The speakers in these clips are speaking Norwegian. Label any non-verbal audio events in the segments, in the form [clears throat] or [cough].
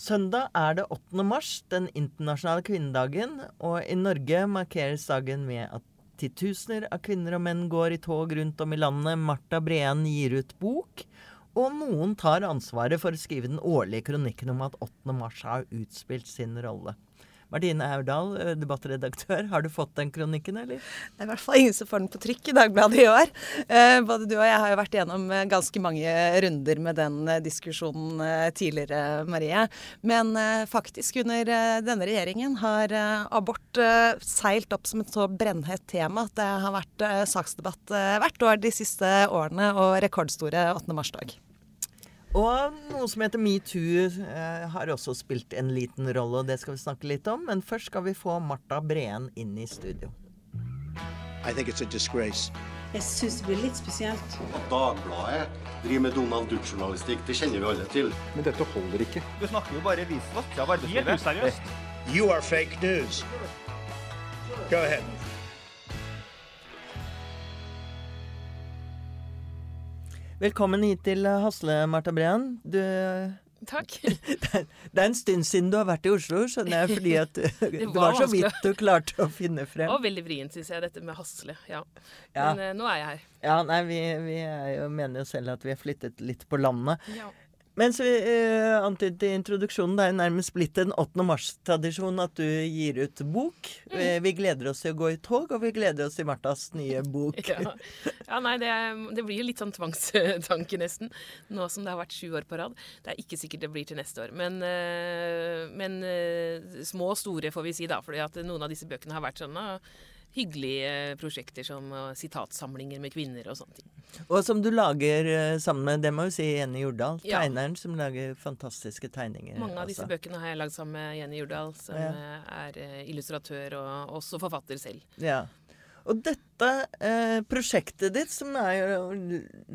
Søndag er det 8. mars, den internasjonale kvinnedagen, og i Norge markeres dagen med at titusener av kvinner og menn går i tog rundt om i landet. Marta Breen gir ut bok, og noen tar ansvaret for å skrive den årlige kronikken om at 8. mars har utspilt sin rolle. Martine Aurdal, eh, debattredaktør, har du fått den kronikken, eller? Det er i hvert fall ingen som får den på trykk i Dagbladet i år. Eh, både du og jeg har jo vært gjennom eh, ganske mange runder med den diskusjonen tidligere, Marie. Men faktisk under denne regjeringen har abort seilt opp som et så brennhett tema at det har vært saksdebatt hvert år de siste årene, og rekordstore 8. mars-dag. Og noe som heter metoo eh, har også spilt en liten rolle, og det skal vi snakke litt om. Men først skal vi få Marta Breen inn i studio. I think it's a disgrace. Jeg syns det blir litt spesielt. At Dagbladet driver med Donald Duck-journalistikk, det kjenner vi alle til. Men dette holder ikke. Du snakker jo bare visvask av arbeidslivet. Helt useriøst. You are fake news. Go ahead. Velkommen hit til Hasle, Marta Breen. Du Takk. [laughs] Det er en stund siden du har vært i Oslo, skjønner jeg, fordi at [laughs] du det var, så vidt du klarte å finne frem. Det var veldig vrient, syns jeg, dette med Hasle. Ja. ja. Men uh, nå er jeg her. Ja, nei, vi, vi jo, mener jo selv at vi har flyttet litt på landet. Ja. Men så eh, antydet i introduksjonen, det er nærmest blitt en 8. mars-tradisjon at du gir ut bok. Mm. Uh, vi gleder oss til å gå i tog, og vi gleder oss til Martas nye bok. [laughs] ja. ja. nei, det, det, blir jo litt sånn tvangstanke, nesten. Nå som det har vært sju år på rad. Det er ikke sikkert det blir til neste år. Men, uh, men små og store, får vi si, da. at noen av disse bøkene har vært sånn hyggelige prosjekter som sitatsamlinger med kvinner og sånne ting. Og som du lager uh, sammen med det må jo si Jenny Jordal, ja. tegneren som lager fantastiske tegninger. Mange av disse altså. bøkene har jeg lagd sammen med Jenny Jordal, som ja. er illustratør og også forfatter selv. Ja. Og dette eh, prosjektet ditt, som er jo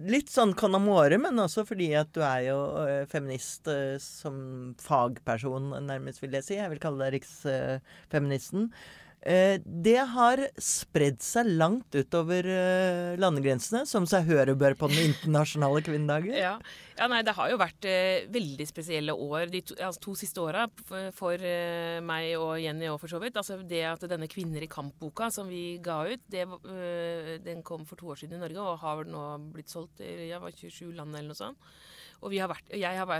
litt sånn canamore, men også fordi at du er jo eh, feminist eh, som fagperson, nærmest, vil jeg si. Jeg vil kalle deg riksfeministen. Eh, det har spredd seg langt utover eh, landegrensene, som seg hør bør på den internasjonale kvinnedagen. [laughs] Ja. ja. nei, det har jo vært eh, veldig spesielle år de to, altså, to siste åra for, for eh, meg og Jenny òg, for så vidt. Altså, det at denne Kvinner i kamp-boka som vi ga ut, det, eh, den kom for to år siden i Norge og har nå blitt solgt i ja, 27 land eller noe sånt. Og har vært, jeg har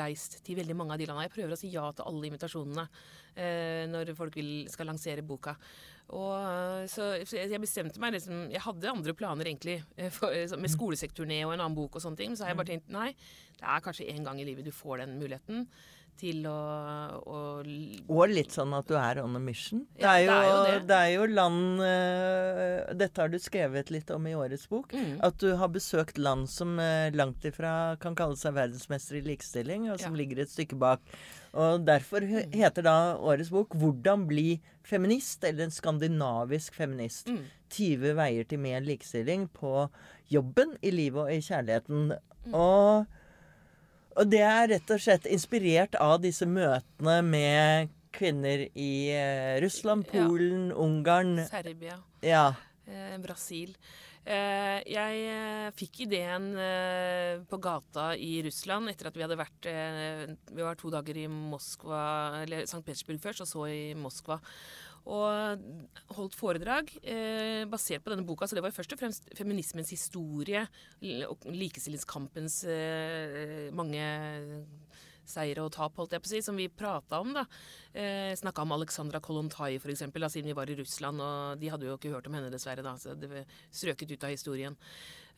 reist til veldig mange av de landene. Jeg prøver å si ja til alle invitasjonene eh, når folk vil, skal lansere boka. Og, eh, så, jeg bestemte meg liksom Jeg hadde andre planer, egentlig, eh, for, eh, med skolesekturné og en annen bok og sånne ting. Så har jeg bare tenkt nei, det er kanskje en gang i livet du får den muligheten til å, å Og litt sånn at du er on a mission. Det er jo, det er jo, det. Det er jo land uh, Dette har du skrevet litt om i årets bok. Mm. At du har besøkt land som uh, langt ifra kan kalle seg verdensmester i likestilling, og som ja. ligger et stykke bak. Og derfor mm. heter da årets bok 'Hvordan bli feminist', eller en skandinavisk feminist. Mm. 20 veier til mer likestilling på jobben, i livet og i kjærligheten. Mm. Og og det er rett og slett inspirert av disse møtene med kvinner i eh, Russland, Polen, ja. Ungarn Serbia. Ja. Eh, Brasil. Eh, jeg eh, fikk ideen eh, på gata i Russland etter at vi hadde vært eh, Vi var to dager i Moskva, eller St. Petersburg først, og så i Moskva og holdt foredrag eh, basert på denne boka. Så det var jo først og fremst feminismens historie og likestillingskampens eh, mange seire og tap, holdt jeg på å si, som vi prata om. da. Eh, Snakka om Alexandra Kolontai, f.eks., siden vi var i Russland. Og de hadde jo ikke hørt om henne, dessverre. da, så Det strøket ut av historien.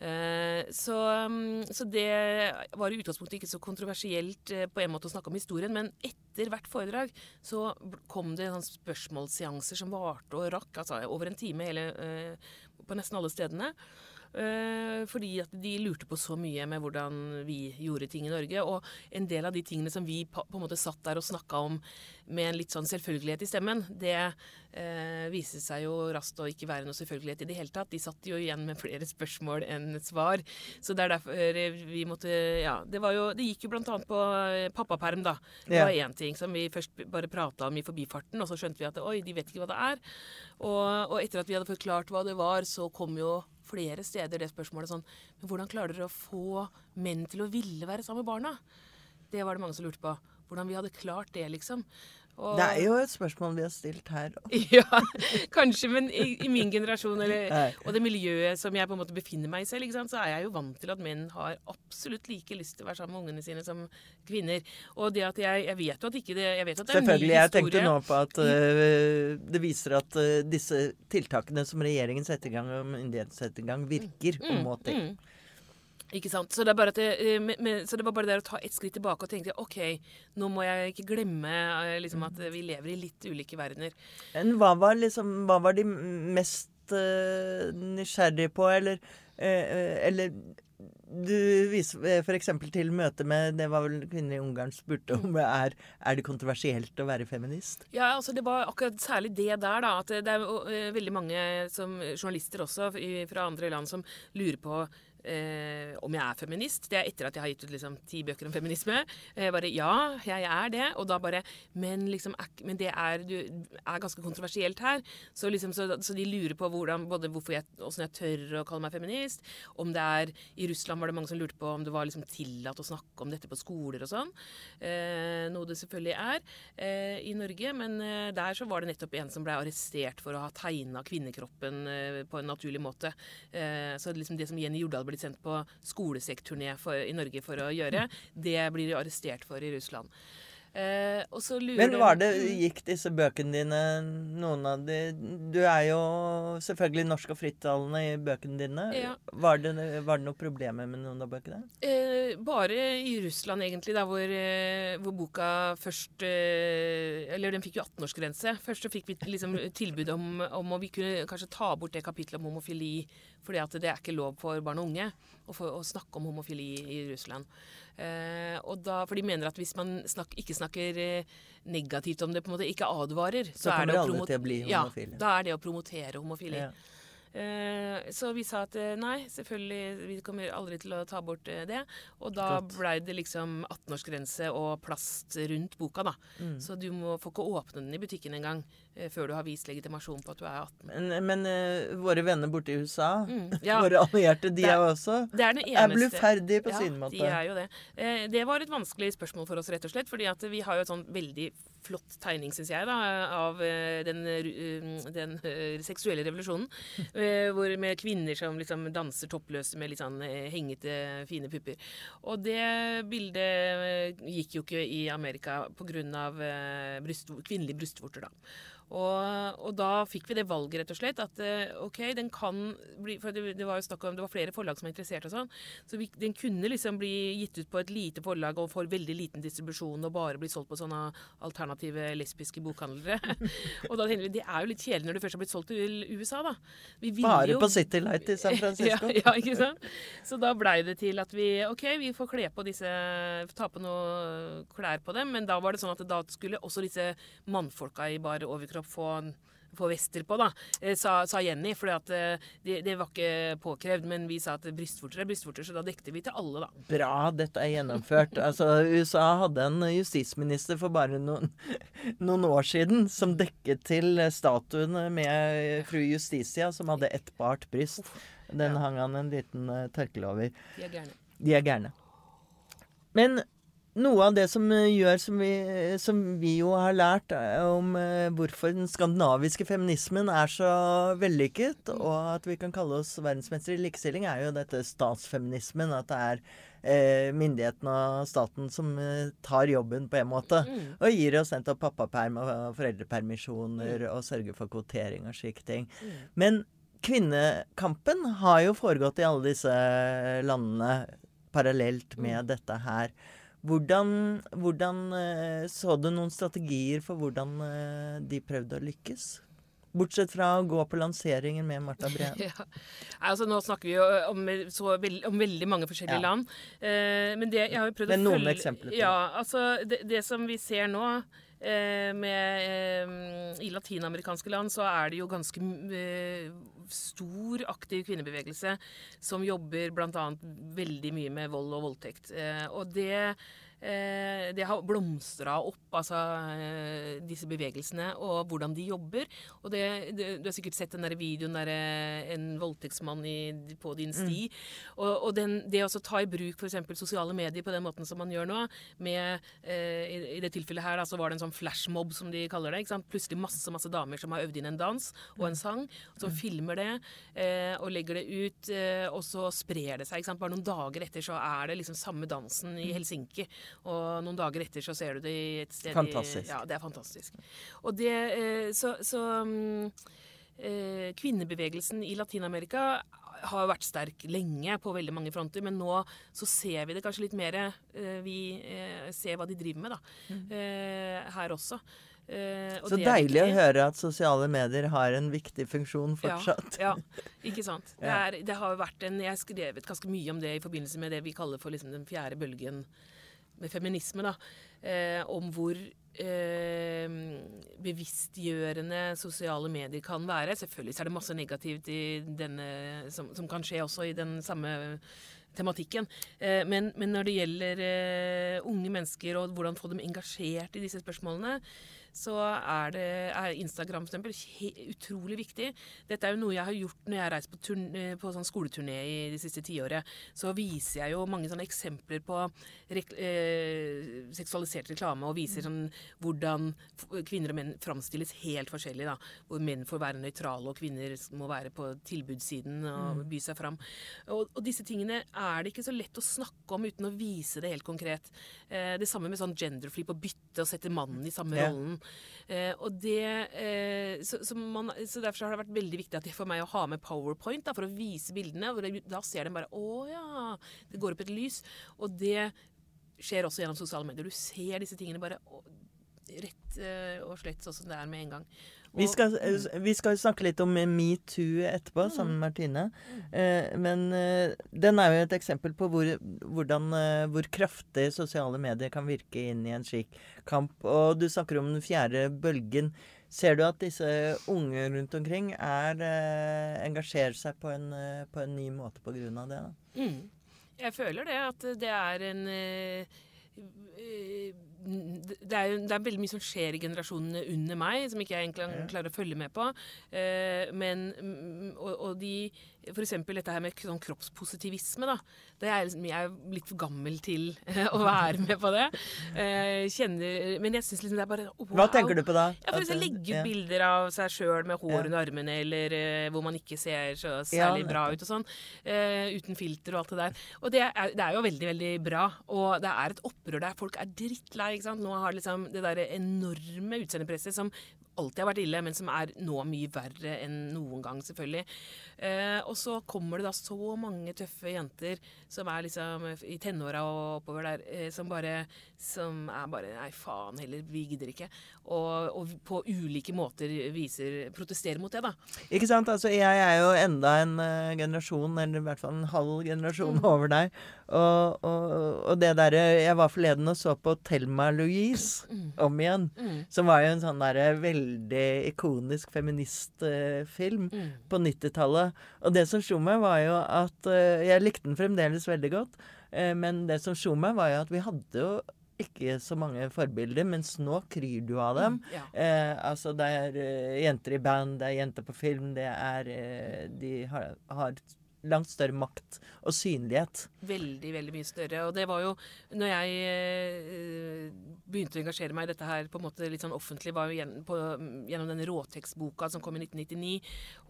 Eh, så, mm, så, det var i utgangspunktet ikke så kontroversielt eh, på en måte å snakke om historien, men etter hvert foredrag så kom det sånn spørsmålsseanser som varte og rakk altså over en time hele, eh, på nesten alle stedene. Uh, fordi at de lurte på så mye med hvordan vi gjorde ting i Norge. Og en del av de tingene som vi på, en måte satt der og snakka om med en litt sånn selvfølgelighet i stemmen, det uh, viste seg jo raskt å ikke være noe selvfølgelighet i det hele tatt. De satt jo igjen med flere spørsmål enn svar. Så det er derfor vi måtte Ja, det var jo Det gikk jo blant annet på eh, pappaperm, da. Det var én ting som vi først bare prata om i forbifarten, og så skjønte vi at oi, de vet ikke hva det er. Og, og etter at vi hadde forklart hva det var, så kom jo flere steder det spørsmålet sånn Men hvordan klarer dere å få menn til å ville være sammen med barna? Det var det mange som lurte på. hvordan vi hadde klart det, liksom. Og, det er jo et spørsmål vi har stilt her òg. [laughs] ja, kanskje, men i, i min generasjon eller, [laughs] og det miljøet som jeg på en måte befinner meg i selv, så er jeg jo vant til at menn har absolutt like lyst til å være sammen med ungene sine som kvinner. Og det at jeg, jeg vet jo at ikke det jeg vet at det er Selvfølgelig. Jeg tenkte nå på at [laughs] uh, det viser at uh, disse tiltakene som regjeringen setter i gang, og myndighetene setter i gang, virker mm, og må til. Mm. Ikke sant? Så det, det, men, men, så det, var bare det å ta et skritt tilbake og tenke OK, nå må jeg ikke glemme eh, liksom, at vi lever i litt ulike verdener. Men hva var, liksom, hva var de mest uh, nysgjerrige på, eller, uh, eller du viser f.eks. til møtet med Det var vel kvinner i Ungarn spurte om er, er det kontroversielt å være feminist? Ja, altså det var akkurat særlig det der, da. At det er veldig mange som, journalister også fra andre land som lurer på eh, om jeg er feminist. Det er etter at jeg har gitt ut liksom, ti bøker om feminisme. Eh, bare ja, jeg er det. Og da bare Men, liksom, men det er, du, er ganske kontroversielt her. Så, liksom, så, så de lurer på hvordan, både hvorfor jeg, jeg tør å kalle meg feminist. Om det er I Russland var det mange som lurte på om det var liksom, tillatt å snakke om dette på skoler og sånn. Eh, noe det selvfølgelig er eh, i Norge. Men eh, der så var det nettopp en som ble arrestert for å ha tegna kvinnekroppen eh, på en naturlig måte. så liksom det som Jenny Jordal ble blitt sendt på skolesekkturné i Norge for å gjøre, det blir de arrestert for i Russland. Eh, Men var det, gikk disse bøkene dine Noen av de Du er jo selvfølgelig norsk og frittalende i bøkene dine. Ja. Var, det, var, det, noen problemer med noen av bøkene? Eh, bare i Russland, egentlig, da hvor, eh, hvor boka først eh, Eller den fikk jo 18-årsgrense. Først så fikk vi liksom tilbud om, om å vi kunne kanskje ta bort det kapitlet om homofili fordi at det er ikke lov for barn og unge å, få, å snakke om homofili i Russland. Eh, og da, for de mener at hvis man snak, ikke snakker eh, negativt om det, på en måte ikke advarer, så, så er det å alle til å bli homofile. Ja, da er det å promotere homofili. Ja. Eh, så vi sa at eh, nei, selvfølgelig, vi kommer aldri til å ta bort det. Og da blei det liksom 18-årsgrense og plast rundt boka, da. Mm. Så du må, får ikke åpne den i butikken engang. Eh, før du har vist legitimasjon på at du er 18. Men, men uh, våre venner borte i USA, mm, [laughs] ja. våre allierte, de er, også det er, er bluferdige på ja, sin måte. De er jo det. Eh, det var et vanskelig spørsmål for oss, rett og slett. fordi vi har jo et sånn veldig flott tegning, syns jeg, da, av uh, den, uh, den seksuelle revolusjonen. [laughs] hvor med kvinner som liksom danser toppløse med litt sånn hengete, fine pupper. Og det bildet gikk jo ikke i Amerika pga. Uh, bryst, kvinnelige brystvorter, da. Og, og, da fikk vi det valget, rett og slett, at eh, OK, den kan bli For det, det var jo snakk om det var flere forlag som var interessert og sånn. Så vi, den kunne liksom bli gitt ut på et lite forlag og få veldig liten distribusjon og bare bli solgt på sånne alternative lesbiske bokhandlere. [laughs] og da tenker vi det er jo litt kjedelig når det først har blitt solgt til USA, da. bare på City Light i San [laughs] Francisco. ja, ja, ikke sant. Så da blei det til at vi OK, vi får kle på disse Ta på noe klær på dem, men da var det sånn at da skulle også disse mannfolka i bare overkropp å få, få vester på, da, eh, sa, sa Jenny. For eh, det, det, var ikke påkrevd. Men vi sa at brystvorter er brystvorter, så da dekte vi til alle, da. Bra, dette er gjennomført. altså, USA hadde en justisminister for bare noen, noen år siden som dekket til statuen med fru Justitia, som hadde ett bart bryst. Den hang han en liten uh, tørkle over. De er gærne. De er gærne. Men noe av det som eh, gjør, som vi, som vi jo har lært eh, om hvorfor den skandinaviske feminismen er så vellykket, mm. og at vi kan kalle oss verdensmestere i likestilling, er jo dette statsfeminismen. At det er eh, myndighetene og staten som tar jobben på en måte. Mm. Og gir oss nettopp pappaperm og foreldrepermisjoner mm. og sørger for kvotering og slike ting. Men kvinnekampen har jo foregått i alle disse landene parallelt med dette her. Hvordan, hvordan, eh, Så du noen strategier for hvordan eh, de prøvde å lykkes? Bortsett fra å gå på lanseringer med Marta [laughs] Breen. Ja. Altså, nå snakker vi jo om, veld, om veldig mange forskjellige ja. land. Eh, men det, jeg har jo prøvd men å følge noen eksempler Ja, altså, det, det, som vi ser nå eh, med, eh, I latinamerikanske land så er det jo ganske eh, stor, aktiv kvinnebevegelse som jobber bl.a. veldig mye med vold og voldtekt. og det Eh, det har blomstra opp, altså eh, disse bevegelsene, og hvordan de jobber. Og det, det, du har sikkert sett den der videoen der eh, en voldtektsmann i, på din sti. Mm. Og, og den, det å ta i bruk f.eks. sosiale medier på den måten som man gjør nå, med i, i, det tilfellet her da, så var det en sånn flashmob, som de kaller det. Plutselig masse masse damer som har øvd inn en dans og en sang, som mm. filmer det og legger det ut, og så sprer det seg. Bare noen dager etter så er det liksom samme dansen i mm. Helsinki. Og noen dager etter så ser du det i et sted Fantastisk. I, ja, det er fantastisk. Og det eh, Så, så um, kvinnebevegelsen i Latin-Amerika har vært sterk lenge på veldig mange fronter, men nå så ser vi det kanskje litt mer. Eh, vi ser hva de driver med, da. Mm. Her også. Og så deilig å høre at sosiale medier har en viktig funksjon fortsatt. Ja, ja ikke sant. [laughs] Det, er, det, har vært en, Jeg har skrevet ganske mye om det i forbindelse med det vi kaller for liksom den fjerde bølgen med feminisme, da, eh, om hvor eh, bevisstgjørende sosiale medier kan være. Selvfølgelig er det masse negativt denne, som, som, kan skje også i den samme tematikken. Eh, men, men, når det gjelder eh, unge mennesker og hvordan få dem engasjert i disse spørsmålene, så er, det, er Instagram for eksempel, utrolig viktig. Dette er jo noe jeg har gjort når jeg har reist på, turné, på sånn skoleturné i det siste tiåret. Så viser jeg jo mange sånne eksempler på rek, eh, seksualisert reklame, og viser sånn hvordan kvinner og menn framstilles helt forskjellig. da, Hvor menn får være nøytrale, og kvinner må være på tilbudssiden og mm. by seg fram. Og, og, disse tingene er det ikke så lett å snakke om uten å vise det helt konkret. Eh, det samme med sånn genderflip, å bytte og sette mannen i samme ja. rollen. Eh, og det, eh, så, så, man, så, Derfor har det vært veldig viktig at for meg å ha med powerpoint da, for å vise bildene. og Da ser de bare Å ja! Det går opp et lys. Og det skjer også gjennom sosiale medier. Du ser disse tingene bare rett eh, og slett sånn som det er med en gang. Vi skal, eh, vi skal, snakke litt om metoo etterpå, mm. sammen med Martine. Eh, men eh, den er jo et eksempel på hvor, hvordan, eh, hvor kraftig sosiale medier kan virke inn i en slik kamp. Og du snakker om den fjerde bølgen. Ser du at disse unge rundt omkring er, eh, engasjerer seg på en, eh, på en, ny måte av det? Mm. Jeg føler det, at det er en det er, det er, veldig mye som skjer i generasjonene under meg, som ikke jeg egentlig klarer å følge med på. Eh, men, og, og de F.eks. dette her med sånn kroppspositivisme. da. det Er liksom, jeg er litt for gammel til [laughs] å være med på det. Eh, kjenner, men jeg syns liksom det er bare wow. Hva tenker du på da? Ja, for Legge ut bilder av seg sjøl med hår under armene, eller uh, hvor man ikke ser så særlig bra ut og sånn. Uten filter og alt det der. Og det er, det er, jo veldig, veldig bra. Og det er et opprør der folk er drittlei. Ikke sant? Nå har liksom det der enorme utseendepresset som alltid har vært ille, men som er nå mye verre enn noen gang, selvfølgelig. Eh, og så kommer det da så mange tøffe jenter som er liksom i tenåra og oppover der, eh, som bare som er bare Nei, faen heller, vi gidder ikke. Og, og, på ulike måter viser Protesterer mot det, da. Ikke sant. Altså, jeg er jo enda en uh, generasjon, eller i hvert fall en halv generasjon mm. over deg. Og, og, og det derre Jeg var forleden og så på Thelma Louise mm. om igjen. Mm. Som var jo en sånn derre veldig ikonisk feministfilm mm. på 90-tallet. Og det som slo meg, var jo at uh, Jeg likte den fremdeles veldig godt. Uh, men det som slo meg, var jo at vi hadde jo ikke så mange forbilder, mens nå kryr du av dem. Mm, ja. eh, altså det er uh, jenter i band, det er jenter på film, det er uh, De har, har langt større makt og synlighet. Veldig, veldig mye større. Og det var jo Når jeg eh, begynte å engasjere meg i dette her på en måte litt sånn offentlig, var jo gjennom, på, gjennom den råtekstboka som kom i 1999,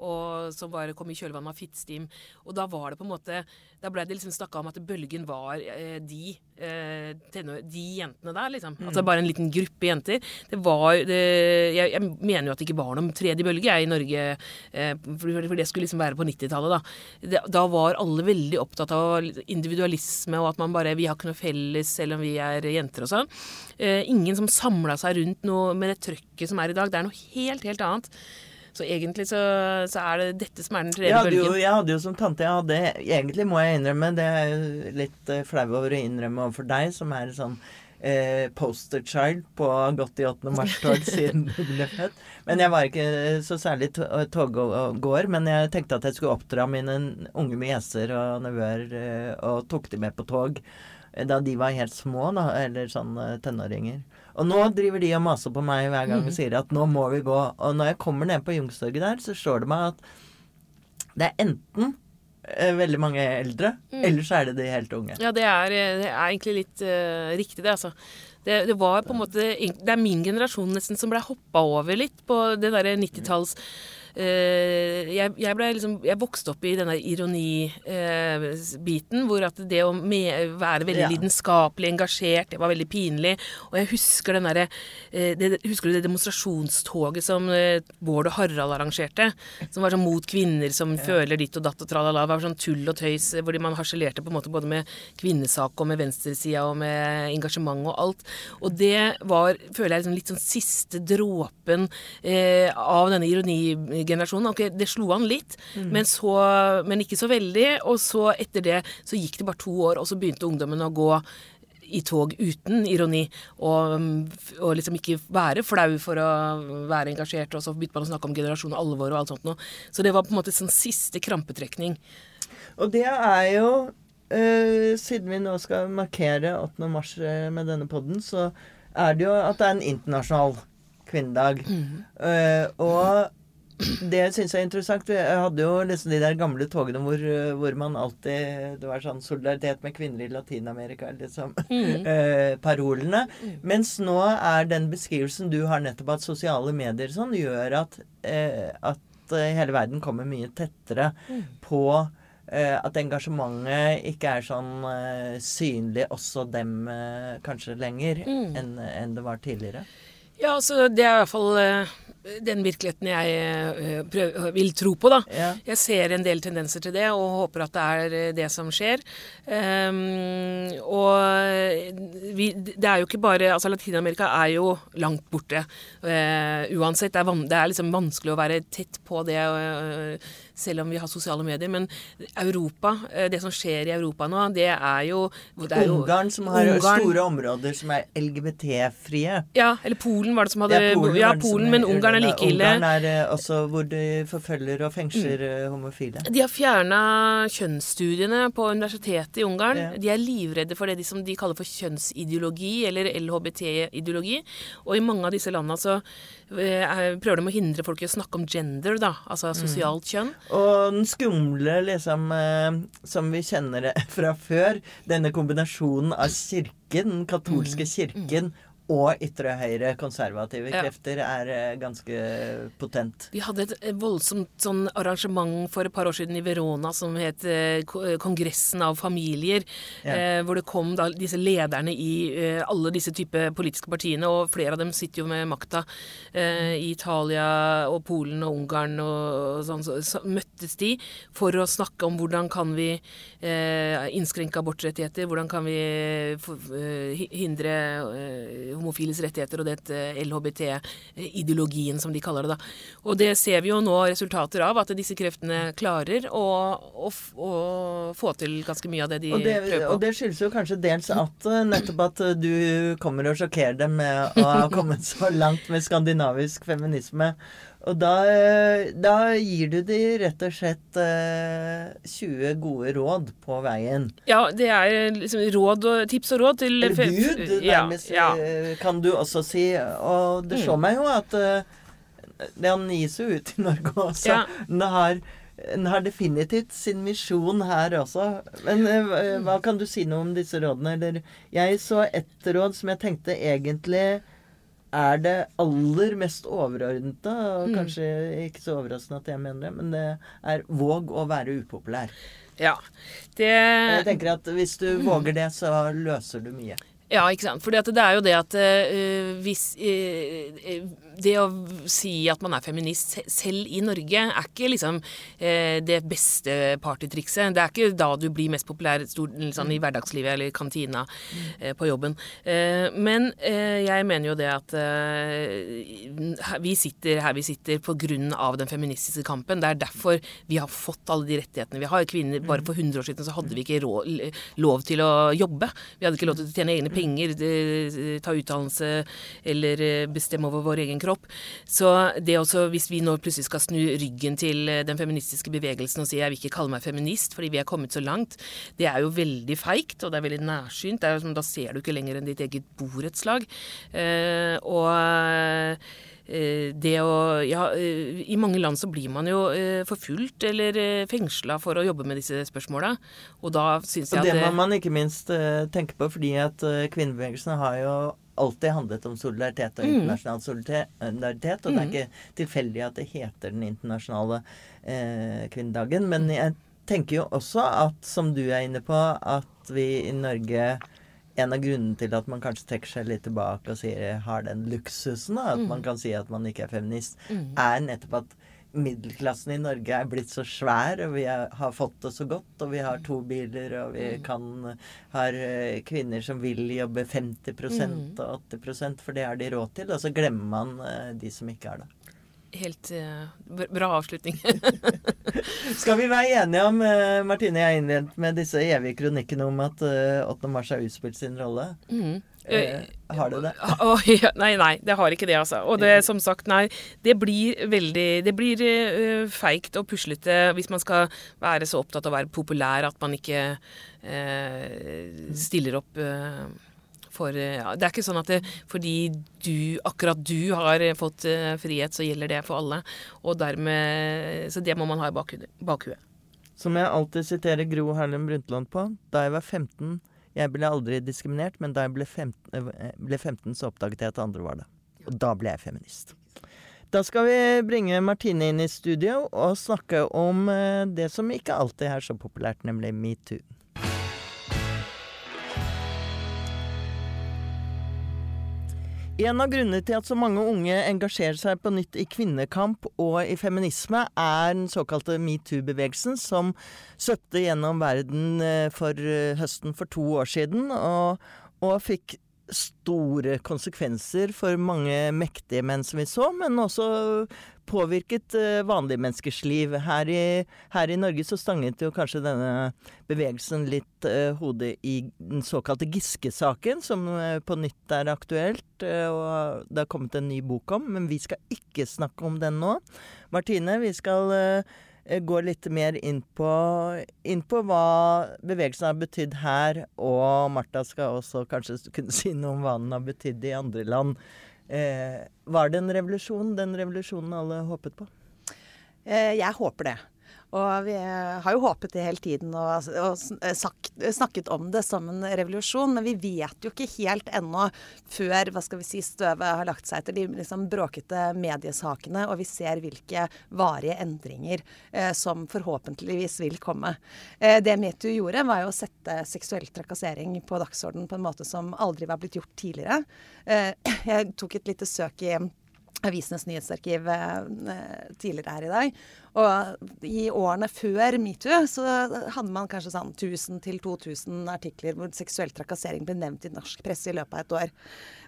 og som var, kom i kjølvannet av Fittstim. Og da var det på en måte Da ble det liksom snakka om at bølgen var eh, de, eh, tenår, de jentene der, liksom. Mm. Altså bare en liten gruppe jenter. Det var det, jeg, jeg, mener jo at det ikke var noen tredje bølge, jeg, i Norge. Eh, for, for, det skulle liksom være på 90-tallet, da. Det, da var alle veldig opptatt av individualisme og at man bare Vi har ikke noe felles selv om vi er jenter og sånn. Eh, ingen som samla seg rundt noe med det trøkket som er i dag. Det er noe helt, helt annet. Så egentlig så, så er det dette som er den tredje bølgen. Jo, jeg hadde jo som tante jeg hadde, Egentlig må jeg innrømme, det er jo litt uh, flau over å innrømme overfor deg, som er sånn eh, posterchild på Godt i 8. mars-tog siden [laughs] hun ble født. Men jeg var ikke så særlig toggåer. Men jeg tenkte at jeg skulle oppdra mine unge nieser og nevøer, eh, og tok de med på tog. da de var helt små, da, eller sånn tenåringer. Og nå driver de og maser på meg hver gang og sier at nå må vi gå. Og når jeg kommer ned på Youngstorget der, så slår det meg at det er enten eh, veldig mange eldre, mm. eller så er det de helt unge. Ja, det er, det er egentlig litt uh, riktig, det, altså. Det, det, var på en måte Det er min generasjon nesten som ble hoppa over litt på det derre 90-talls Uh, jeg, ble liksom, jeg, vokste opp i denne ironibiten, uh, hvor at det å med, være veldig ja. lidenskapelig engasjert, det var veldig pinlig. Og jeg husker den derre uh, Husker du det demonstrasjonstoget som Bård og Harald arrangerte? Som var sånn mot kvinner som ja. føler ditt og datt og tralala. Det var sånn tull og tøys hvor man harselerte på en måte både med kvinnesak og med venstresida og med engasjement og alt. Og det var, føler jeg, liksom litt sånn siste dråpen av denne ironi generasjonen. Okay, det slo an litt, mm. men, så, men ikke så veldig. Og så etter det så gikk det bare to år, og så begynte ungdommen å gå i tog uten ironi, og, og, liksom ikke være flau for å være engasjert. Og så begynte man å snakke om generasjon og alvor og alt sånt noe. Så det var på en måte sånn siste krampetrekning. Og det er jo øh, Siden vi nå skal markere 8. mars eh, med denne podden, så er det jo at det er en internasjonal kvinnedag. Mm. Uh, og det syns jeg er interessant. Jeg hadde jo liksom de der gamle togene hvor, hvor, man alltid Det var sånn solidaritet med kvinner i Latin-Amerika, liksom. Mm. [laughs] eh, parolene. Mm. Mens nå er den beskrivelsen du har nettopp at sosiale medier sånn, gjør at, eh, at eh, hele verden kommer mye tettere mm. på eh, at engasjementet ikke er sånn eh, synlig også dem eh, kanskje lenger mm. enn en det var tidligere. Ja, altså det er i hvert fall den virkeligheten jeg eh, prøver, vil tro på, da. Ja. Jeg ser en del tendenser til det, og håper at det er eh, det som skjer. Um, og vi, det er jo ikke bare Altså, Latin-Amerika er jo langt borte. Uh, uansett. Det er, det er, liksom vanskelig å være tett på det. Uh, selv om vi har sosiale medier. Men Europa, eh, det som skjer i Europa nå, det er jo, det er jo Ungarn som har Ungarn. store områder som er LGBT-frie. Ja, eller Polen var det som hadde Ja, Polen, ja, Polen men Ungarn er like ille. Ungarn er eh, også hvor de forfølger og fengsler mm. Eh, homofile. De har fjerna kjønnsstudiene på universitetet i Ungarn. Ja. De er livredde for det de, som de kaller for kjønnsideologi, eller LHBT-ideologi. Og i mange av disse landene så prøver de å hindre folk i å snakke om gender, da, altså mm. sosialt kjønn. Og den skumle, liksom, eh, som vi kjenner det [laughs] fra før, denne kombinasjonen av kirken, den katolske mm. kirken, og ytre høyre konservative ja. krefter er uh, ganske potent. Vi hadde et voldsomt sånn arrangement for et par år siden i Verona som het uh, Kongressen av familier. Ja. Hvor det kom da disse lederne i alle disse typer politiske partiene, og flere av dem sitter jo med makta i Italia og Polen og Ungarn og sånn. Så, så, møttes de for å snakke om hvordan kan vi innskrenke abortrettigheter, hvordan kan vi hindre homofiles rettigheter og dette LHBT-ideologien, som de kaller det. da. Og det ser vi jo nå resultater av, at disse kreftene klarer å, å, å få til ganske mye av det de og det, prøver på. Og det skyldes jo kanskje dels at eh, nettopp at eh, du kommer og sjokkerer dem med å ha [laughs] kommet så langt med skandinavisk feminisme. Og da, eh, da, gir du de rett og slett eh, 20 gode råd på veien. Ja, det er liksom råd og tips og råd til Eller bud, nærmest, ja, ja. Eh, kan du også si. Og det slår mm. meg jo at det den gis jo ut i Norge også. Ja. Den, har, den har definitivt sin misjon her også. Men uh, hva kan du si noe om disse rådene? Eller jeg så ett råd som jeg tenkte egentlig er det aller mest overordnede, og mm. kanskje ikke så overraskende at jeg mener det, men det er våg å være upopulær. Ja, det Jeg tenker at hvis du våger det, så løser du mye. Ja, ikke sant. For det er jo det at uh, hvis uh, det å si at man er feminist selv i Norge, er ikke liksom eh, det beste partytrikset. Det er ikke da du blir mest populær stor, liksom, i hverdagslivet eller i kantina eh, på jobben. Eh, men eh, jeg mener jo det at eh, vi sitter her vi sitter på grunn av den feministiske kampen. Det er derfor vi har fått alle de rettighetene vi har. Kvinner, Bare for 100 år siden så hadde vi ikke råd, lov til å jobbe. Vi hadde ikke lov til å tjene egne penger penger, ta utdannelse eller bestemme over vår egen kropp. Så det også, hvis vi nå plutselig skal snu ryggen til den feministiske bevegelsen og si jeg vil ikke kalle meg feminist fordi vi er kommet så langt, det er jo veldig feigt, og det er veldig nærsynt. Er, da ser du ikke lenger enn ditt eget borettslag. Eh, og Eh, det å Ja, eh, i mange land så blir man jo eh, forfulgt eller fengsla for å jobbe med disse spørsmåla. Og da syns jeg at Det må man ikke minst tenke på, fordi at kvinnebevegelsen har jo alltid handlet om solidaritet og mm. internasjonal solidaritet. Og det er mm. ikke tilfeldig at det heter den internasjonale eh, kvinnedagen. Men jeg tenker jo også at, som du er inne på, at vi i Norge en av grunnene til at man kanskje trekker seg litt tilbake og sier, har den luksusen, da, at mm. man kan si at man ikke er feminist, mm. er nettopp at middelklassen i Norge er blitt så svær, og vi er, har fått det så godt, og vi har to biler, og vi mm. kan har eh, kvinner som vil jobbe 50 mm. og 80% for det har de råd til, og så glemmer man eh, de som ikke er det. Helt uh, bra avslutning. [laughs] Skal vi være enige om, uh, Martine, jeg innledet med disse evige kronikkene om at uh, 8. mars har utspilt sin rolle. Mm. Eh, har du det? Oh, [laughs] ja, nei, nei, det har ikke det, altså. Og det, som sagt, nei. Det blir veldig Det blir uh, feigt og puslete hvis man skal være så opptatt av å være populær at man ikke uh, stiller opp uh, for ja, Det er ikke sånn at det, fordi du, akkurat du har fått uh, frihet, så gjelder det for alle. Og dermed, Så det må man ha i bakhuet. Som jeg alltid siterer Gro Harlem Brundtland på. Da jeg var 15 Jeg ble aldri diskriminert, men da jeg ble 15, eh, ble 15 så oppdaget jeg at andre var det. Og da ble jeg feminist. Da skal vi bringe Martine inn i studio og snakke om eh, det som ikke alltid er så populært, nemlig metoo. En av grunnene til at så mange unge engasjerer seg på nytt i kvinnekamp og i feminisme, er den såkalte metoo-bevegelsen, som søpte gjennom verden eh, for eh, høsten for to år siden, og, og fikk store konsekvenser for mange mektige menn som vi så, men også påvirket uh, vanlige menneskers liv. Her i, her i, Norge så stanget jo kanskje denne bevegelsen litt uh, hodet i den såkalte Giske-saken, som uh, på nytt er aktuelt, og det har kommet en ny bok om. Men vi skal ikke snakke om den nå. Martine, vi skal Eh, går litt mer inn på, inn på, hva bevegelsen har betydd her. Og Martha skal også kanskje kunne [laughs] si noe om hva den har betydd i andre land. Eh, var det en revolusjon, den revolusjonen alle håpet på? Eh, jeg håper det. Og vi har jo håpet det hele tiden og, og sagt, snakket om det som en revolusjon, men vi vet jo ikke helt ennå, før hva skal vi si, støvet har lagt seg etter de liksom bråkete mediesakene, og vi ser hvilke varige endringer eh, som forhåpentligvis vil komme. Eh, det Metoo gjorde, var jo å sette seksuell trakassering på dagsordenen på en måte som aldri var blitt gjort tidligere. Eh, [clears throat] jeg tok et lite søk i Avisenes nyhetsarkiv eh, tidligere her i dag. Og i årene før metoo så hadde man kanskje sånn 1000-2000 artikler hvor seksuell trakassering ble nevnt i norsk presse i løpet av et år.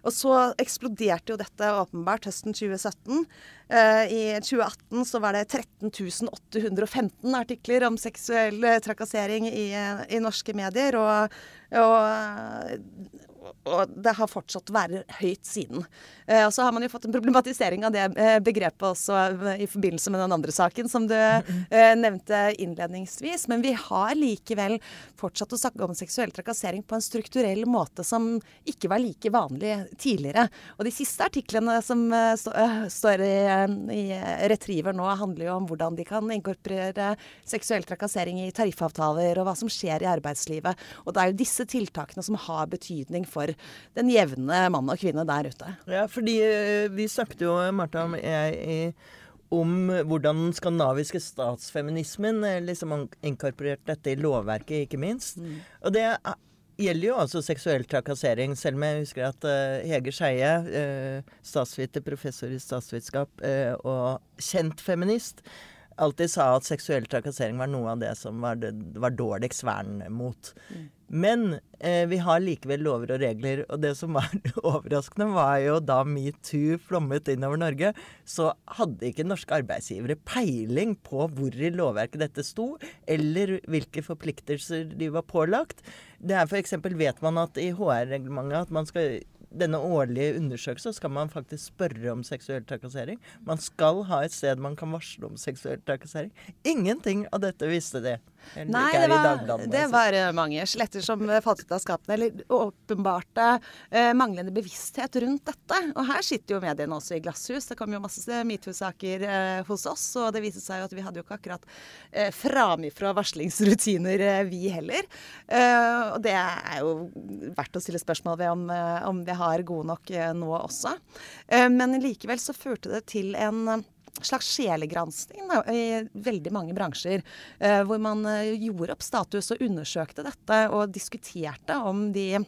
Og så eksploderte jo dette åpenbart høsten 2017. Eh, I 2018 så var det 13 815 artikler om seksuell trakassering i, i norske medier. og, og og det har fortsatt være høyt siden. Eh, og så har man jo fått en problematisering av det eh, begrepet også eh, i forbindelse med den andre saken som du eh, nevnte innledningsvis. Men vi har likevel fortsatt å snakke om seksuell trakassering på en strukturell måte som ikke var like vanlig tidligere. Og de siste artiklene som eh, stå, står i, i, Retriever nå, handler jo om hvordan de kan inkorporere seksuell trakassering i tariffavtaler, og hva som skjer i arbeidslivet. Og det er jo disse tiltakene som har betydning for den jevne mann og kvinne der ute. Ja, fordi eh, vi snakket jo, Martha, jeg, om hvordan den skandinaviske statsfeminismen eh, liksom inkorporert dette i lovverket, ikke minst. Mm. Og det gjelder jo altså seksuell trakassering, selv om jeg husker at uh, Hege Skeie, uh, statsviter, professor i statsvitenskap uh, og kjent feminist, alltid sa at seksuell trakassering var noe av det som var, det, var dårligst vern mot. Mm. Men eh, vi har likevel lover og regler, og det som var [laughs] overraskende, var jo da metoo flommet innover Norge, så hadde ikke norske arbeidsgivere peiling på hvor i lovverket dette sto, eller hvilke forpliktelser de var pålagt. Det er F.eks. vet man at i HR-reglementet at man skal denne årlige undersøkelsen skal man faktisk spørre om seksuell trakassering. Man skal ha et sted man kan varsle om seksuell trakassering. Ingenting av dette visste de. Nei, det var, det var, mange skjeletter som falt ut av skapene. Eller åpenbarte eh, manglende bevissthet rundt dette. Og her sitter jo mediene også i glasshus. Det kom jo masse metoo-saker eh, hos oss, og det viste seg jo at vi hadde jo ikke akkurat eh, framifrå varslingsrutiner, eh, vi heller. Eh, og det er jo verdt å stille spørsmål ved om, eh, om vi har gode nok eh, nå også. men likevel så førte det til en slags sjelegransking i veldig mange bransjer. Eh, hvor man eh, gjorde opp status og undersøkte dette og diskuterte om de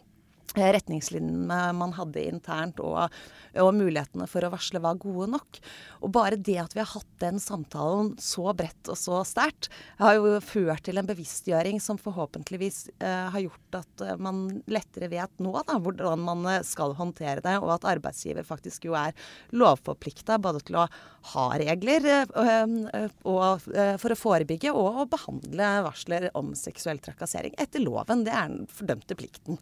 retningslinjene man hadde internt og, og, mulighetene for å varsle var gode nok. Og bare det at vi har hatt den samtalen så bredt og så sterkt, har jo ført til en bevisstgjøring som forhåpentligvis eh, har gjort at eh, man lettere vet nå da, hvordan man eh, skal håndtere det, og at arbeidsgiver faktisk jo er lovforplikta både til å ha regler eh, og, eh, for å forebygge og å behandle varsler om seksuell trakassering etter loven. Det er den fordømte plikten.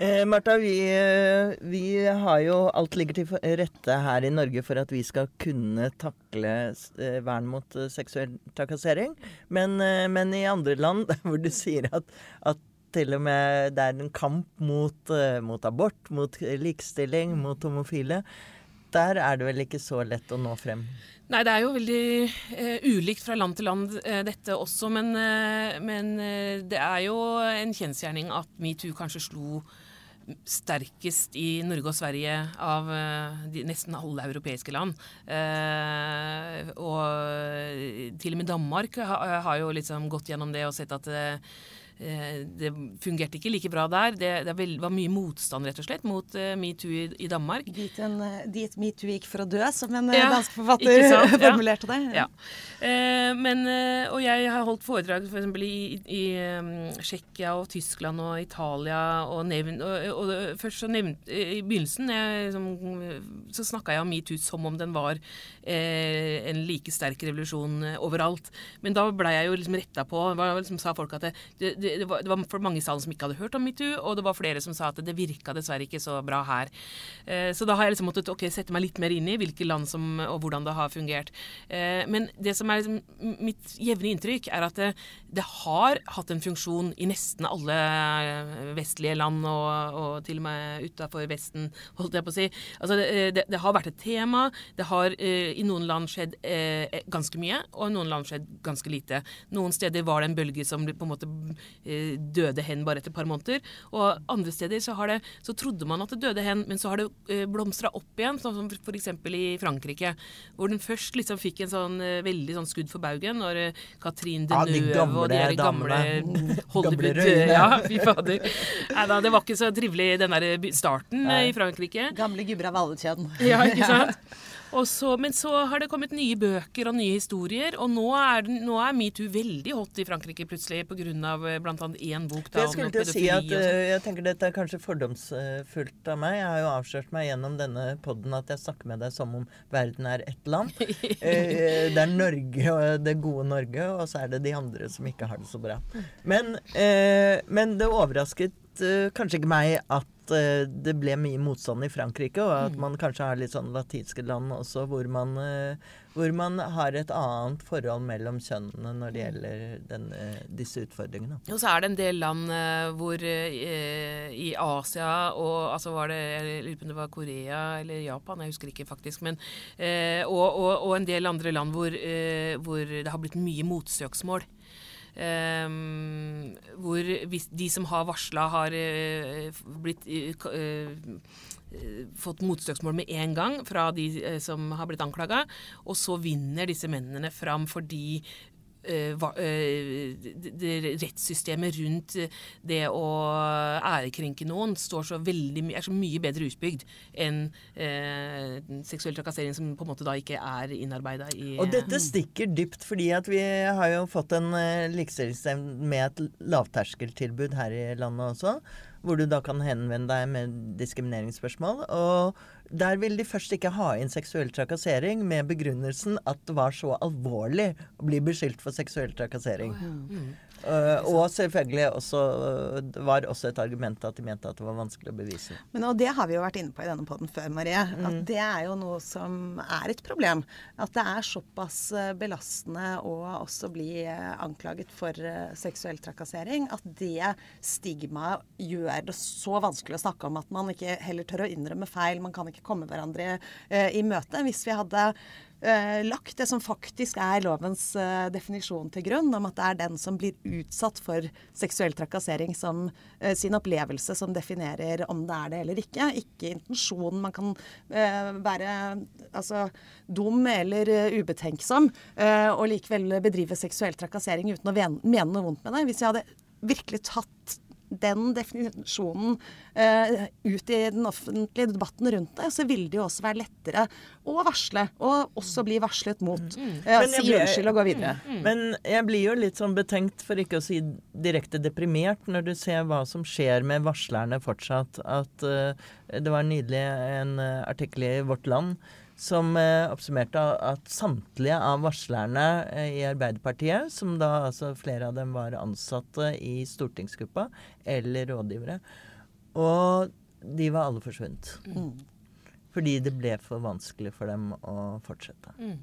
Eh, Martha, vi, eh, vi, har jo Alt ligger til rette her i Norge for at vi skal kunne takle eh, vern mot eh, seksuell trakassering. Men, eh, men, i andre land [laughs] hvor du sier at, at, til og med det er en kamp mot, eh, mot abort, mot likestilling, mot homofile, der er det vel ikke så lett å nå frem? Nei, det er jo veldig eh, ulikt fra land til land, eh, dette også. Men, eh, men det er jo en kjensgjerning at metoo kanskje slo sterkest i Norge og Sverige av uh, de, nesten alle europeiske land. Eh, og til og med Danmark har, har jo liksom gått gjennom det og sett at Eh, det fungerte ikke like bra der. Det, det var mye motstand rett og slett mot uh, metoo i, i, Danmark. Dit, eh, dit metoo gikk for å dø, som en ja, dansk forfatter [laughs] formulerte det. Ja. Uh, men, uh, og jeg har holdt foredrag f.eks. For i, i um, Tsjekkia og Tyskland og Italia og, nevn, og, og, og først så nevnt, I begynnelsen jeg, liksom, så snakka jeg om metoo som om den var en like sterk revolusjon overalt. Men da blei jeg jo liksom retta på. Var, liksom, sa folk at det, det, det var, det, var, for mange i salen som ikke hadde hørt om metoo, og det var flere som sa at det virka dessverre ikke så bra her. Eh, så da har jeg liksom måttet okay, sette meg litt mer inn i hvilke land som, og hvordan det har fungert. Eh, men det som er liksom, mitt jevne inntrykk, er at det, det, har hatt en funksjon i nesten alle vestlige land, og, og til og med utafor Vesten, holdt jeg på å si. Altså, det, det, har vært et tema. Det har eh, i noen land skjedd eh, ganske mye, og i noen land skjedd ganske lite. Noen steder var det en bølge som på en måte Eh, døde hen bare etter et par måneder. Og andre steder så, det, så trodde man at det døde hen, men så har det eh, blomstra opp igjen, sånn som f.eks. i Frankrike. Hvor den først liksom fikk en sånn eh, veldig sånn skudd for baugen når Catherine Deneuve ja, og de gamle, gamle [laughs] Hollywood Ja, fy fader. Nei da, det var ikke så trivelig den der starten Nei. i Frankrike. Gamle gubber av alle kjønn. Ja, ikke sant. [laughs] Så, men så har det kommet nye bøker og nye historier, og nå er, nå er metoo veldig hot i Frankrike plutselig pga. Eh, bl.a. én bok da, jeg skulle til å si at uh, jeg tenker Dette er kanskje fordomsfullt av meg. Jeg har jo avslørt meg gjennom denne poden at jeg snakker med deg som om verden er ett land. uh, [laughs] det er Norge og det gode Norge, og så er det de andre som ikke har det så bra. Men, men det overrasket kanskje ikke meg at uh, det ble mye motstand i Frankrike, og at mm. man kanskje har litt sånn latinske land også hvor man, uh, hvor man har et annet forhold mellom kjønnene når det gjelder den, uh, disse utfordringene. Og så er det en del land hvor i Asia og altså var det, Jeg lurer på om det var Korea eller Japan, jeg husker ikke faktisk. Men, og, og, og, en del andre land hvor, hvor det har blitt mye motsøksmål. Um, hvor de som har varsla, har uh, blitt uh, fått motstøksmål med en gang fra de som har blitt anklaga. Og så vinner disse mennene fram fordi rettssystemet rundt det å ærekrenke noen står så veldig, er så mye bedre utbygd enn uh, seksuell trakassering, som på en måte da ikke er innarbeida i Og dette stikker dypt, fordi at vi har jo fått en likestillingsnemnd med et lavterskeltilbud her i landet også hvor du da kan henvende deg med diskrimineringsspørsmål. Og der vil de først ikke ha inn seksuell trakassering med begrunnelsen at det var så alvorlig å bli beskyldt for seksuell trakassering. Oh, ja. mm. Uh, og selvfølgelig også, det var også et argument at de mente at det var vanskelig å bevise. Men og Det har vi jo vært inne på i denne poden før, Marie. Mm. At det er jo noe som er et problem. At det er såpass eh, belastende å også bli eh, anklaget for seksuell trakassering. At det stigmaet gjør det så vanskelig å snakke om at man ikke heller tør å innrømme feil. Man kan ikke komme hverandre i møte. Hvis vi hadde eh, lagt det som faktisk er lovens eh, definisjon til grunn, om at det er den som blir utsatt for seksuell trakassering som eh, sin opplevelse som definerer om det er det eller ikke. Ikke intensjonen. Man kan eh, være altså, dum eller eh, ubetenksom eh, og likevel bedrive seksuell trakassering uten å mene noe vondt med det. Hvis jeg hadde virkelig tatt den definisjonen uh, ut i den offentlige debatten rundt det, så vil det jo også være lettere å varsle, og også bli varslet mot. Uh, si unnskyld og gå videre. Mm, mm. Men jeg blir jo litt sånn betenkt, for ikke å si direkte deprimert, når du ser hva som skjer med varslerne fortsatt. At uh, det var nydelig en artikkel i Vårt Land som eh, oppsummerte at samtlige av varslerne eh, i Arbeiderpartiet, som da altså flere av dem var ansatte i stortingsgruppa eller rådgivere, og de var alle forsvunnet. Mm. Fordi det ble for vanskelig for dem å fortsette. Mm.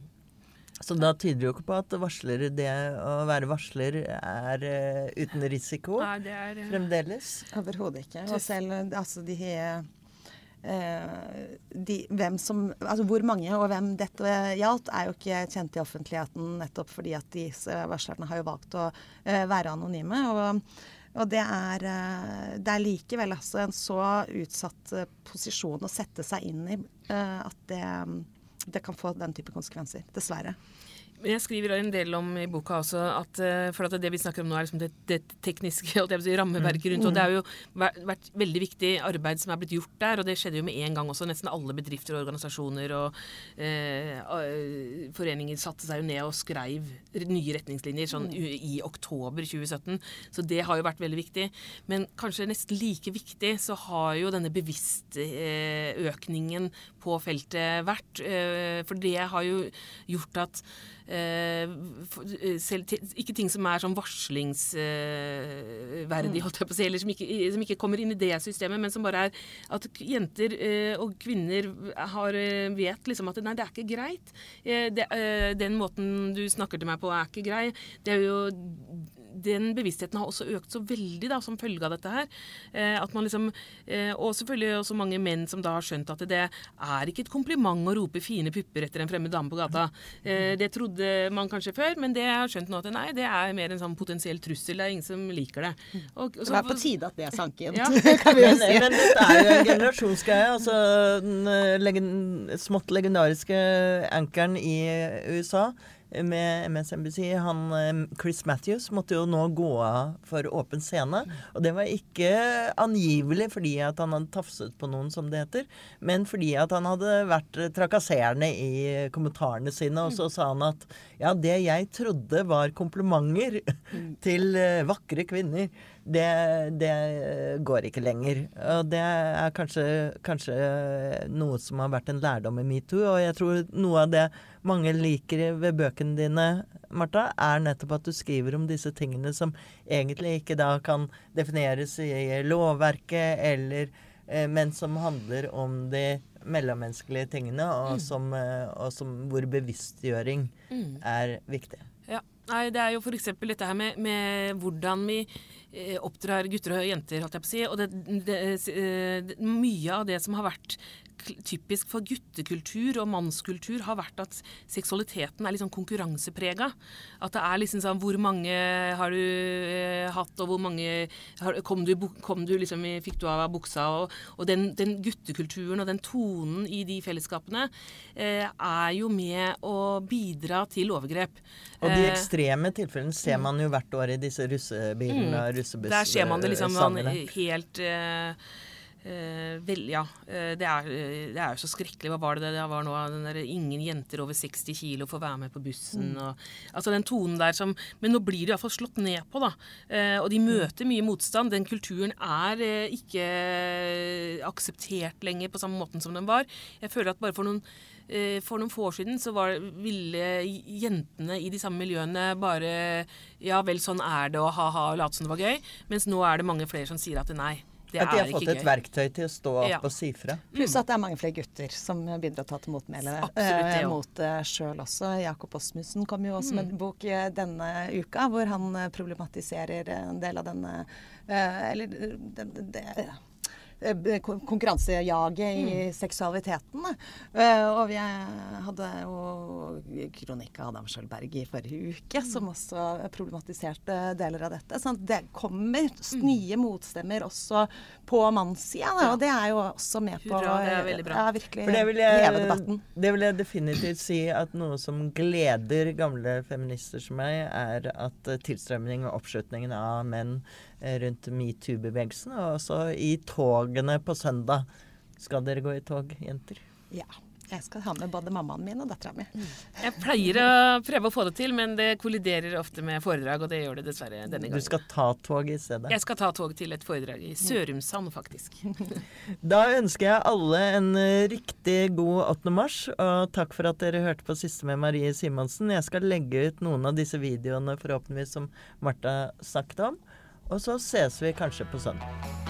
Så da tyder det jo ikke på at varsler, det å være varsler er uh, uten risiko Nei, det er, uh, fremdeles. Overhodet ikke. Og selv altså, de har de, som, altså hvor mange og hvem dette gjaldt, er jo ikke kjent i offentligheten nettopp fordi at disse varslerne har jo valgt å uh, være anonyme. Og, og det, er, uh, det, er, likevel altså en så utsatt posisjon å sette seg inn i at det, det kan få den type konsekvenser. Dessverre. Jeg skriver en del om i boka også at eh, for at det vi snakker om nå, er liksom det, det, tekniske si, rammeverket rundt. Og det har jo vært veldig viktig arbeid som er blitt gjort der, og det skjedde jo med en gang også. Nesten alle bedrifter og organisasjoner og eh, foreninger satte seg jo ned og skreiv nye retningslinjer sånn i oktober 2017. Så det har jo vært veldig viktig. Men kanskje nesten like viktig så har jo denne bevisstøkningen på feltet vært. Eh, for det har jo gjort at Eh, eh, selv, ikke ting som er sånn varslingsverdig, mm. holdt jeg på å si, eller som ikke, som ikke, kommer inn i det systemet, men som bare er at jenter eh, og kvinner har, vet liksom at nei, det er ikke greit. Det, den måten du snakker til meg på, er ikke grei. Det er jo den bevisstheten har også økt så veldig da, som følge av dette her. Eh, at man liksom, eh, og selvfølgelig også mange menn som da har skjønt at det er ikke et kompliment å rope fine pupper etter en fremmed dame på gata. Eh, det trodde man kanskje før, men det har skjønt nå at nei, det er mer en sånn potensiell trussel. Det er ingen som liker det. Og, så, det er på tide at det er sanken. Ja. [laughs] men, men, dette er jo en generasjonsgreie. Altså den legend, smått legendariske ankeren i USA med MSNBC. Han, eh, Chris Matthews måtte jo nå gå av for åpen scene. Og det var ikke angivelig fordi at han hadde tafset på noen, som det heter, men fordi at han hadde vært trakasserende i kommentarene sine. Og så sa han at ja, det jeg trodde var komplimenter til eh, vakre kvinner, det, det, går ikke lenger. Og det er kanskje, kanskje, noe som har vært en lærdom i metoo. Og jeg tror noe av det mange liker ved bøkene dine, Martha, er nettopp at du skriver om disse tingene som egentlig ikke da kan defineres i lovverket, eller, eh, men som handler om de mellommenneskelige tingene, og, mm. som, eh, og som, hvor bevisstgjøring mm. er viktig. Ja. Nei, det er jo f.eks. dette her med, med hvordan vi oppdrar gutter og jenter, holdt jeg på å si. Og det, det, eh, det, mye av det som har vært typisk for guttekultur og mannskultur, har vært at seksualiteten er litt sånn konkurranseprega. At det er liksom sånn Hvor mange har du eh, hatt, og hvor mange har, kom, du, kom du, liksom Fikk du av buksa? Og, og den, den, guttekulturen og den tonen i de fellesskapene eh, er jo med å bidra til overgrep. Og de ekstreme tilfellene ser man jo hvert år i disse russebilene og Mm. russebussene. Der ser man det liksom man, helt eh, eh, vel, ja. eh, det, er, eh, det er jo så skrekkelig. Hva var det det var nå? Der, ingen jenter over 60 kilo får være med på bussen. Mm. Og, altså den tonen der som Men nå blir det iallfall slått ned på, da. Eh, og de møter mye motstand. Den kulturen er eh, ikke akseptert lenger på samme måten som den var. Jeg føler at bare for noen eh, for noen få år siden så var, ville jentene i de samme miljøene bare Ja vel, sånn er det, og ha-ha, og late som det var gøy. Mens nå er det mange flere som sier at nei, det At de har fått et gøy. verktøy til å stå opp Ja. og si fra. Pluss at det er mange flere gutter som begynner å ta til motmæle Absolutt det eh, mot det sjøl også. Jakob Osmussen kom jo også med Mm. en bok eh, denne uka hvor han eh, problematiserer en del av denne eh, Eller eh, den, det, eh, konkurransejaget i Mm. seksualiteten. Eh, og vi hadde jo kronikk av Adam Schjølberg i forrige uke, Mm. som også problematiserte deler av dette. Sånn at det kommer Mm. nye motstemmer også på mannssida, ja. og det er jo også med på Hurra, det er veldig bra. Ja, virkelig det vil, heve jeg, debatten. det vil jeg definitivt si at noe som gleder gamle feminister som meg, er at tilstrømningen tilstrømning og oppslutningen av menn eh, rundt metoo-bevegelsen, og også i togene på søndag. Skal dere gå i tog, jenter? Ja. Jeg skal ha med både mammaen min og dattera mi. Jeg pleier å prøve å få det til, men det kolliderer ofte med foredrag, og det gjør det dessverre denne gangen. Du skal ta tog i stedet. Jeg skal ta tog til et foredrag i Sørumsand, faktisk. [laughs] Da ønsker jeg alle en eh, riktig god 8. mars, og takk for at dere hørte på Siste med Marie Simonsen. Jeg skal legge ut noen av disse videoene forhåpentligvis som Martha snakket om, og så ses vi kanskje på søndag.